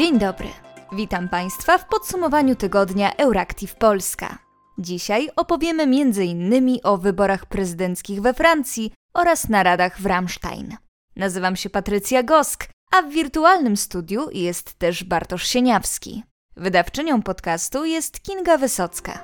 Dzień dobry. Witam Państwa w podsumowaniu tygodnia Euractiv Polska. Dzisiaj opowiemy m.in. o wyborach prezydenckich we Francji oraz naradach w Ramstein. Nazywam się Patrycja Gosk, a w wirtualnym studiu jest też Bartosz Sieniawski. Wydawczynią podcastu jest Kinga Wysocka.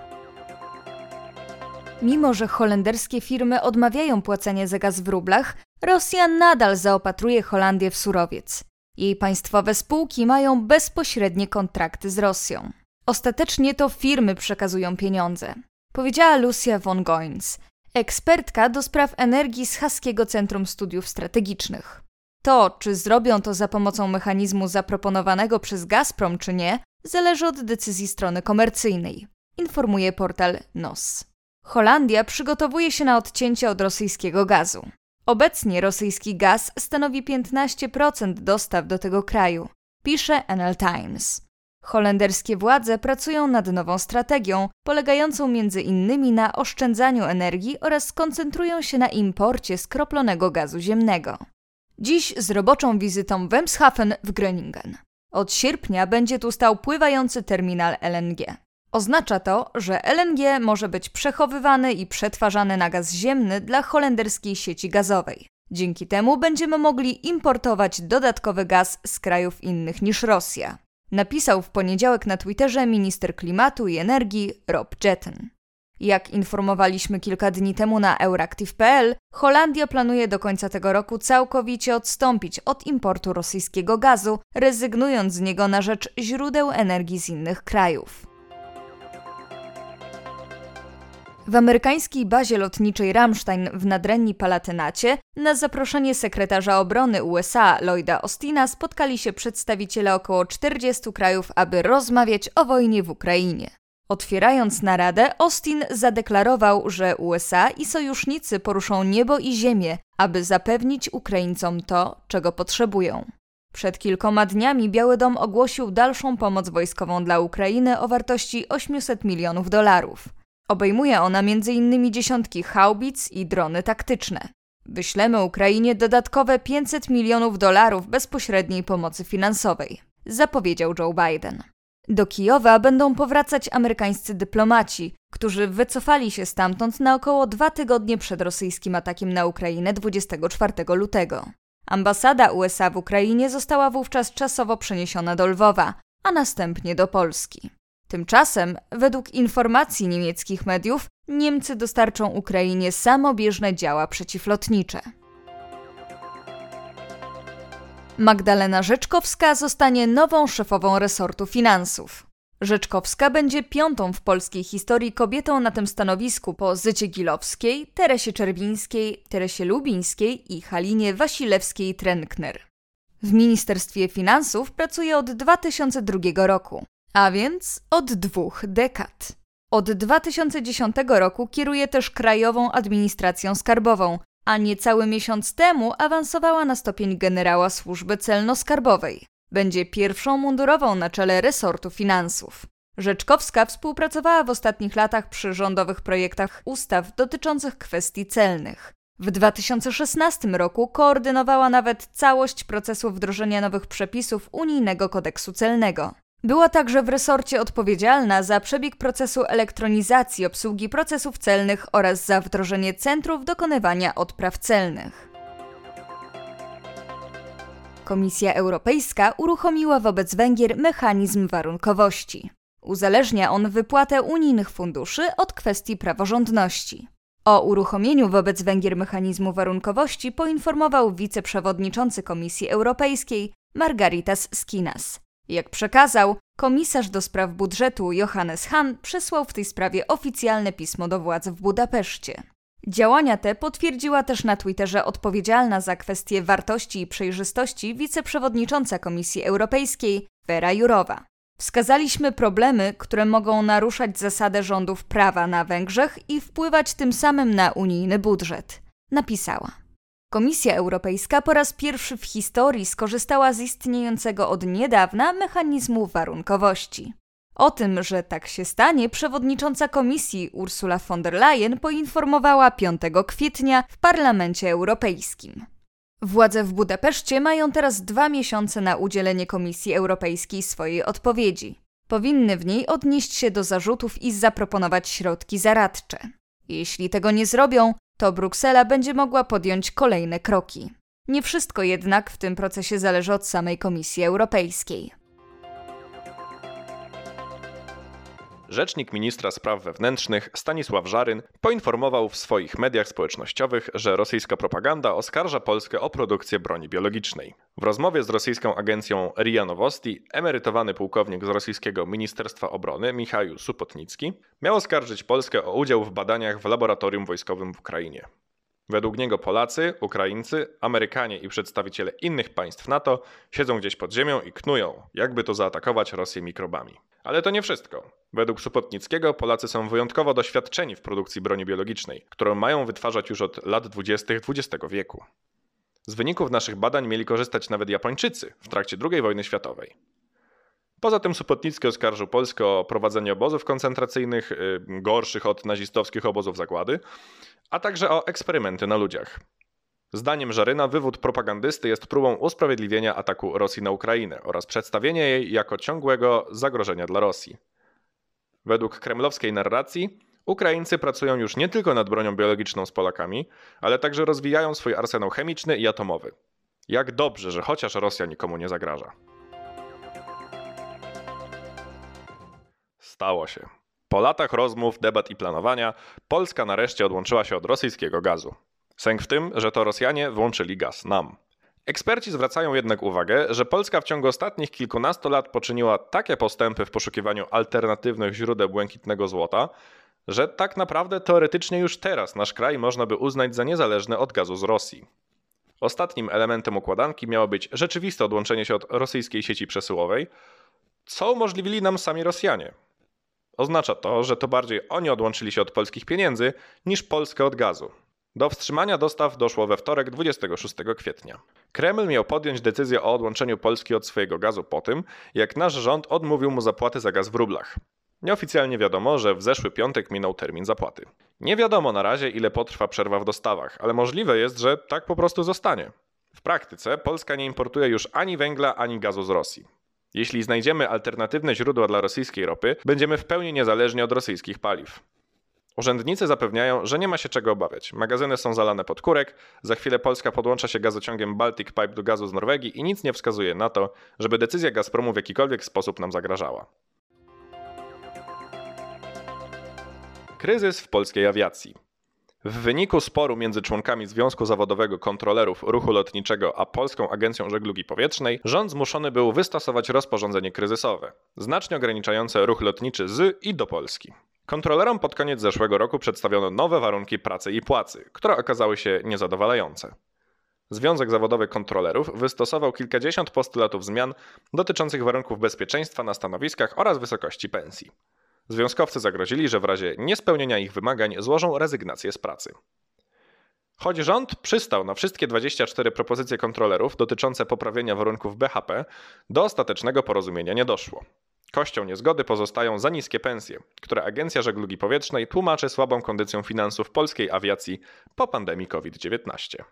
Mimo, że holenderskie firmy odmawiają płacenia za gaz w rublach, Rosja nadal zaopatruje Holandię w surowiec. Jej państwowe spółki mają bezpośrednie kontrakty z Rosją. Ostatecznie to firmy przekazują pieniądze, powiedziała Lucia von Goins, ekspertka do spraw energii z Haskiego Centrum Studiów Strategicznych. To, czy zrobią to za pomocą mechanizmu zaproponowanego przez Gazprom, czy nie, zależy od decyzji strony komercyjnej, informuje portal NOS. Holandia przygotowuje się na odcięcie od rosyjskiego gazu. Obecnie rosyjski gaz stanowi 15% dostaw do tego kraju, pisze NL Times. Holenderskie władze pracują nad nową strategią, polegającą m.in. na oszczędzaniu energii oraz koncentrują się na imporcie skroplonego gazu ziemnego. Dziś z roboczą wizytą w Emshaven w Groningen. Od sierpnia będzie tu stał pływający terminal LNG. Oznacza to, że LNG może być przechowywany i przetwarzany na gaz ziemny dla holenderskiej sieci gazowej. Dzięki temu będziemy mogli importować dodatkowy gaz z krajów innych niż Rosja. Napisał w poniedziałek na Twitterze minister klimatu i energii Rob Jetten. Jak informowaliśmy kilka dni temu na Euractiv.pl, Holandia planuje do końca tego roku całkowicie odstąpić od importu rosyjskiego gazu, rezygnując z niego na rzecz źródeł energii z innych krajów. W amerykańskiej bazie lotniczej Ramstein w nadrenni Palatynacie na zaproszenie sekretarza obrony USA Lloyda Austina spotkali się przedstawiciele około 40 krajów, aby rozmawiać o wojnie w Ukrainie. Otwierając naradę, Austin zadeklarował, że USA i sojusznicy poruszą niebo i ziemię, aby zapewnić Ukraińcom to, czego potrzebują. Przed kilkoma dniami Biały Dom ogłosił dalszą pomoc wojskową dla Ukrainy o wartości 800 milionów dolarów. Obejmuje ona m.in. dziesiątki haubic i drony taktyczne. Wyślemy Ukrainie dodatkowe 500 milionów dolarów bezpośredniej pomocy finansowej, zapowiedział Joe Biden. Do Kijowa będą powracać amerykańscy dyplomaci, którzy wycofali się stamtąd na około dwa tygodnie przed rosyjskim atakiem na Ukrainę 24 lutego. Ambasada USA w Ukrainie została wówczas czasowo przeniesiona do Lwowa, a następnie do Polski. Tymczasem, według informacji niemieckich mediów, Niemcy dostarczą Ukrainie samobieżne działa przeciwlotnicze. Magdalena Rzeczkowska zostanie nową szefową resortu finansów. Rzeczkowska będzie piątą w polskiej historii kobietą na tym stanowisku po Zycie Gilowskiej, Teresie Czerwińskiej, Teresie Lubińskiej i Halinie Wasilewskiej-Trenkner. W Ministerstwie Finansów pracuje od 2002 roku a więc od dwóch dekad. Od 2010 roku kieruje też Krajową Administracją Skarbową, a niecały miesiąc temu awansowała na stopień generała służby celno-skarbowej. Będzie pierwszą mundurową na czele resortu finansów. Rzeczkowska współpracowała w ostatnich latach przy rządowych projektach ustaw dotyczących kwestii celnych. W 2016 roku koordynowała nawet całość procesu wdrożenia nowych przepisów unijnego kodeksu celnego. Była także w resorcie odpowiedzialna za przebieg procesu elektronizacji obsługi procesów celnych oraz za wdrożenie centrów dokonywania odpraw celnych. Komisja Europejska uruchomiła wobec Węgier mechanizm warunkowości. Uzależnia on wypłatę unijnych funduszy od kwestii praworządności. O uruchomieniu wobec Węgier mechanizmu warunkowości poinformował wiceprzewodniczący Komisji Europejskiej Margaritas Skinas. Jak przekazał, komisarz do spraw budżetu Johannes Hahn przesłał w tej sprawie oficjalne pismo do władz w Budapeszcie. Działania te potwierdziła też na Twitterze odpowiedzialna za kwestie wartości i przejrzystości wiceprzewodnicząca Komisji Europejskiej Vera Jurowa. Wskazaliśmy problemy, które mogą naruszać zasadę rządów prawa na Węgrzech i wpływać tym samym na unijny budżet, napisała. Komisja Europejska po raz pierwszy w historii skorzystała z istniejącego od niedawna mechanizmu warunkowości. O tym, że tak się stanie, przewodnicząca komisji Ursula von der Leyen poinformowała 5 kwietnia w Parlamencie Europejskim. Władze w Budapeszcie mają teraz dwa miesiące na udzielenie Komisji Europejskiej swojej odpowiedzi. Powinny w niej odnieść się do zarzutów i zaproponować środki zaradcze. Jeśli tego nie zrobią, to Bruksela będzie mogła podjąć kolejne kroki. Nie wszystko jednak w tym procesie zależy od samej Komisji Europejskiej. Rzecznik ministra spraw wewnętrznych Stanisław Żaryn poinformował w swoich mediach społecznościowych, że rosyjska propaganda oskarża Polskę o produkcję broni biologicznej. W rozmowie z rosyjską agencją RIA Nowosti emerytowany pułkownik z rosyjskiego Ministerstwa Obrony Michał Supotnicki miał oskarżyć Polskę o udział w badaniach w laboratorium wojskowym w Ukrainie. Według niego Polacy, Ukraińcy, Amerykanie i przedstawiciele innych państw NATO siedzą gdzieś pod ziemią i knują, jakby to zaatakować Rosję mikrobami. Ale to nie wszystko. Według Supotnickiego Polacy są wyjątkowo doświadczeni w produkcji broni biologicznej, którą mają wytwarzać już od lat 20. XX wieku. Z wyników naszych badań mieli korzystać nawet Japończycy w trakcie II wojny światowej. Poza tym Supotnicki oskarżył Polskę o prowadzenie obozów koncentracyjnych, yy, gorszych od nazistowskich obozów zagłady, a także o eksperymenty na ludziach. Zdaniem Żaryna wywód propagandysty jest próbą usprawiedliwienia ataku Rosji na Ukrainę oraz przedstawienia jej jako ciągłego zagrożenia dla Rosji. Według kremlowskiej narracji Ukraińcy pracują już nie tylko nad bronią biologiczną z Polakami, ale także rozwijają swój arsenał chemiczny i atomowy. Jak dobrze, że chociaż Rosja nikomu nie zagraża. Stało się. Po latach rozmów, debat i planowania, Polska nareszcie odłączyła się od rosyjskiego gazu. Sęk w tym, że to Rosjanie włączyli gaz nam. Eksperci zwracają jednak uwagę, że Polska w ciągu ostatnich kilkunastu lat poczyniła takie postępy w poszukiwaniu alternatywnych źródeł błękitnego złota, że tak naprawdę teoretycznie już teraz nasz kraj można by uznać za niezależny od gazu z Rosji. Ostatnim elementem układanki miało być rzeczywiste odłączenie się od rosyjskiej sieci przesyłowej, co umożliwili nam sami Rosjanie. Oznacza to, że to bardziej oni odłączyli się od polskich pieniędzy niż Polskę od gazu. Do wstrzymania dostaw doszło we wtorek 26 kwietnia. Kreml miał podjąć decyzję o odłączeniu Polski od swojego gazu po tym, jak nasz rząd odmówił mu zapłaty za gaz w rublach. Nieoficjalnie wiadomo, że w zeszły piątek minął termin zapłaty. Nie wiadomo na razie, ile potrwa przerwa w dostawach, ale możliwe jest, że tak po prostu zostanie. W praktyce Polska nie importuje już ani węgla, ani gazu z Rosji. Jeśli znajdziemy alternatywne źródła dla rosyjskiej ropy, będziemy w pełni niezależni od rosyjskich paliw. Urzędnicy zapewniają, że nie ma się czego obawiać. Magazyny są zalane pod kurek, za chwilę Polska podłącza się gazociągiem Baltic Pipe do gazu z Norwegii i nic nie wskazuje na to, żeby decyzja Gazpromu w jakikolwiek sposób nam zagrażała. Kryzys w polskiej awiacji. W wyniku sporu między członkami Związku Zawodowego Kontrolerów Ruchu Lotniczego a Polską Agencją Żeglugi Powietrznej, rząd zmuszony był wystosować rozporządzenie kryzysowe, znacznie ograniczające ruch lotniczy z i do Polski. Kontrolerom pod koniec zeszłego roku przedstawiono nowe warunki pracy i płacy, które okazały się niezadowalające. Związek Zawodowy Kontrolerów wystosował kilkadziesiąt postulatów zmian dotyczących warunków bezpieczeństwa na stanowiskach oraz wysokości pensji. Związkowcy zagrozili, że w razie niespełnienia ich wymagań złożą rezygnację z pracy. Choć rząd przystał na wszystkie 24 propozycje kontrolerów dotyczące poprawienia warunków BHP, do ostatecznego porozumienia nie doszło. Kością niezgody pozostają za niskie pensje, które Agencja Żeglugi Powietrznej tłumaczy słabą kondycją finansów polskiej awiacji po pandemii COVID-19.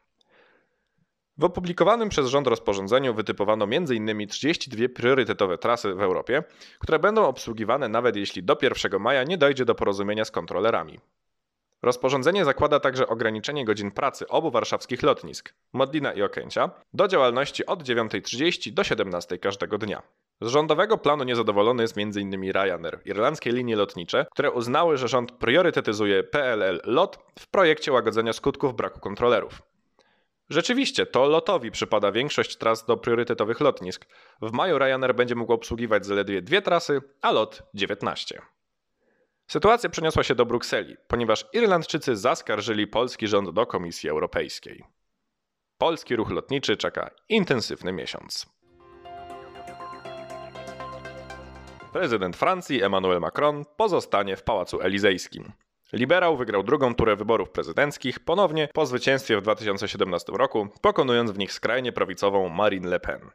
W opublikowanym przez rząd rozporządzeniu wytypowano m.in. 32 priorytetowe trasy w Europie, które będą obsługiwane nawet jeśli do 1 maja nie dojdzie do porozumienia z kontrolerami. Rozporządzenie zakłada także ograniczenie godzin pracy obu warszawskich lotnisk, Modlina i Okęcia, do działalności od 9.30 do 17.00 każdego dnia. Z rządowego planu niezadowolony jest m.in. Ryanair, irlandzkie linie lotnicze, które uznały, że rząd priorytetyzuje PLL LOT w projekcie łagodzenia skutków braku kontrolerów. Rzeczywiście, to lotowi przypada większość tras do priorytetowych lotnisk. W maju Ryanair będzie mógł obsługiwać zaledwie dwie trasy, a lot 19. Sytuacja przeniosła się do Brukseli, ponieważ Irlandczycy zaskarżyli polski rząd do Komisji Europejskiej. Polski ruch lotniczy czeka intensywny miesiąc. Prezydent Francji Emmanuel Macron pozostanie w Pałacu Elizejskim. Liberał wygrał drugą turę wyborów prezydenckich, ponownie po zwycięstwie w 2017 roku, pokonując w nich skrajnie prawicową Marine Le Pen.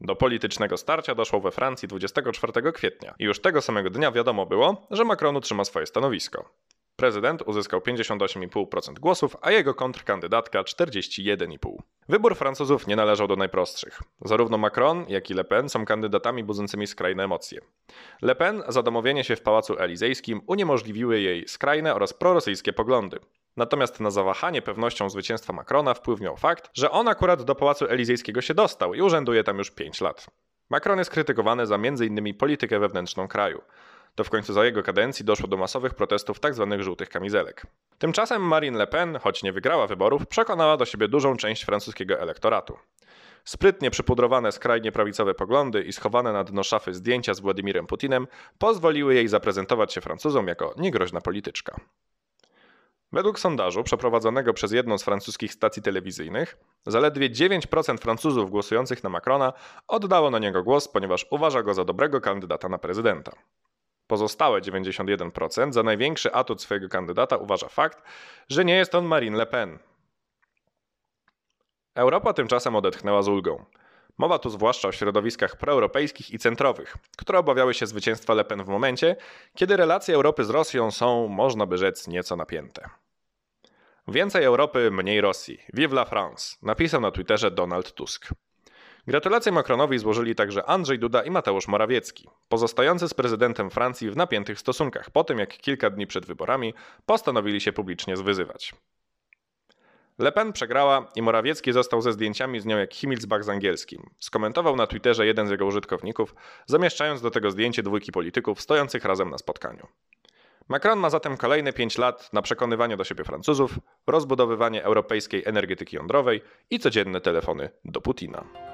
Do politycznego starcia doszło we Francji 24 kwietnia i już tego samego dnia wiadomo było, że Macron utrzyma swoje stanowisko. Prezydent uzyskał 58,5% głosów, a jego kontrkandydatka 41,5%. Wybór Francuzów nie należał do najprostszych. Zarówno Macron, jak i Le Pen są kandydatami budzącymi skrajne emocje. Le Pen za domowienie się w Pałacu Elizejskim uniemożliwiły jej skrajne oraz prorosyjskie poglądy. Natomiast na zawahanie pewnością zwycięstwa Macrona wpływ miał fakt, że on akurat do Pałacu Elizejskiego się dostał i urzęduje tam już 5 lat. Macron jest krytykowany za m.in. politykę wewnętrzną kraju. To w końcu za jego kadencji doszło do masowych protestów tzw. Tak żółtych kamizelek. Tymczasem Marine Le Pen, choć nie wygrała wyborów, przekonała do siebie dużą część francuskiego elektoratu. Sprytnie przypudrowane skrajnie prawicowe poglądy i schowane na dno szafy zdjęcia z Władimirem Putinem pozwoliły jej zaprezentować się Francuzom jako niegroźna polityczka. Według sondażu przeprowadzonego przez jedną z francuskich stacji telewizyjnych, zaledwie 9% Francuzów głosujących na Macrona oddało na niego głos, ponieważ uważa go za dobrego kandydata na prezydenta. Pozostałe 91% za największy atut swojego kandydata uważa fakt, że nie jest on Marine Le Pen. Europa tymczasem odetchnęła z ulgą. Mowa tu zwłaszcza o środowiskach proeuropejskich i centrowych, które obawiały się zwycięstwa Le Pen w momencie, kiedy relacje Europy z Rosją są, można by rzec, nieco napięte. Więcej Europy, mniej Rosji. Vive la France, napisał na Twitterze Donald Tusk. Gratulacje Macronowi złożyli także Andrzej Duda i Mateusz Morawiecki, pozostający z prezydentem Francji w napiętych stosunkach po tym, jak kilka dni przed wyborami postanowili się publicznie zwyzywać. Le Pen przegrała i Morawiecki został ze zdjęciami z nią jak Himmelsbach z angielskim. Skomentował na Twitterze jeden z jego użytkowników, zamieszczając do tego zdjęcie dwójki polityków stojących razem na spotkaniu. Macron ma zatem kolejne pięć lat na przekonywanie do siebie Francuzów, rozbudowywanie europejskiej energetyki jądrowej i codzienne telefony do Putina.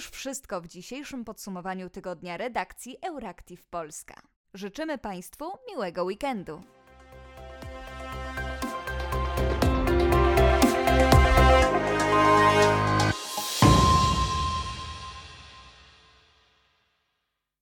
Już wszystko w dzisiejszym podsumowaniu tygodnia redakcji Euractiv Polska. Życzymy Państwu miłego weekendu.